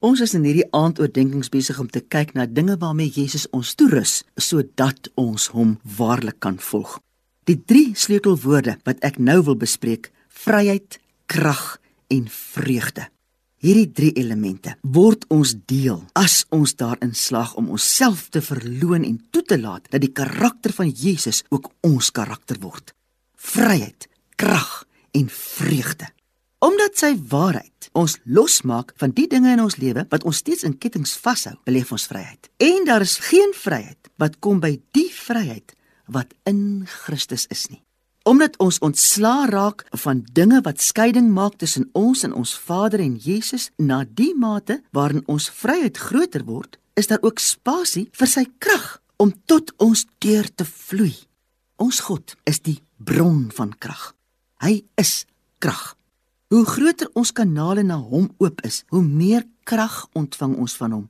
Ons is in hierdie aandoordenkings besig om te kyk na dinge waarmee Jesus ons toerus sodat ons hom waarlik kan volg. Die drie sleutelwoorde wat ek nou wil bespreek, vryheid, krag en vreugde. Hierdie drie elemente word ons deel as ons daarin slaag om onsself te verloon en toe te laat dat die karakter van Jesus ook ons karakter word. Vryheid, krag en vreugde. Omdat sy waarheid ons losmaak van die dinge in ons lewe wat ons steeds in kettinge vashou, beleef ons vryheid. En daar is geen vryheid wat kom by die vryheid wat in Christus is nie. Omdat ons ontslaa raak van dinge wat skeiding maak tussen ons en ons Vader en Jesus, na die mate waarin ons vryheid groter word, is daar ook spasie vir sy krag om tot ons deur te vloei. Ons God is die bron van krag. Hy is krag. Hoe groter ons kanale na hom oop is, hoe meer krag ontvang ons van hom.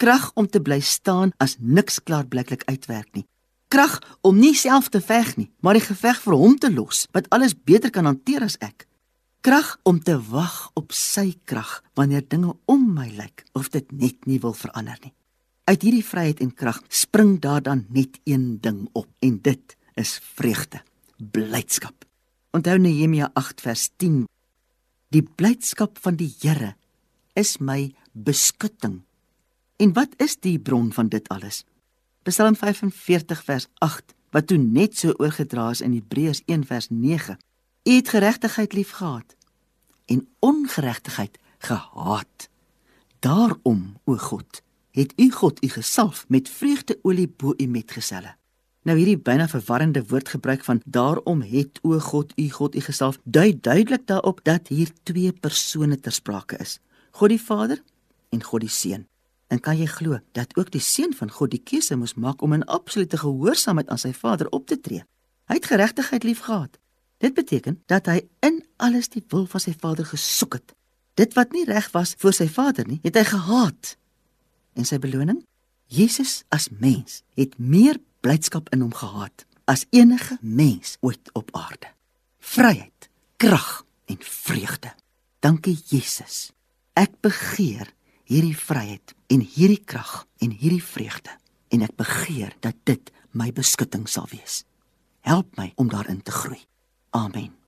Krag om te bly staan as niks klaarblyklik uitwerk nie. Krag om nie self te veg nie, maar die geveg vir hom te los, wat alles beter kan hanteer as ek. Krag om te wag op sy krag wanneer dinge om my lyk of dit net nie wil verander nie. Uit hierdie vryheid en krag spring daar dan net een ding op en dit is vreugde, blydskap. Onthou Nehemia 8 vers 10 Die blydskap van die Here is my beskutting. En wat is die bron van dit alles? Psalm 45 vers 8 wat toe net so oorgedra is in Hebreërs 1 vers 9. U het geregtigheid liefgehad en ongeregtigheid gehaat. Daarom, o God, het u God u gesalf met vreugdeolie bo u metgeselle. Nou hierdie byna verwarrende woordgebruik van daarom het o God u God u gesalf dui duidelik daarop dat hier twee persone ter sprake is. God die Vader en God die Seun. En kan jy glo dat ook die seun van God die keuse moes maak om in absolute gehoorsaamheid aan sy Vader op te tree? Hy het geregtigheid liefgehad. Dit beteken dat hy in alles die wil van sy Vader gesoek het. Dit wat nie reg was vir sy Vader nie, het hy gehaat. En sy beloning? Jesus as mens het meer blydskap in hom gehad as enige mens ooit op aarde. Vryheid, krag en vreugde. Dankie Jesus. Ek begeer hierdie vryheid en hierdie krag en hierdie vreugde en ek begeer dat dit my beskutting sal wees. Help my om daarin te groei. Amen.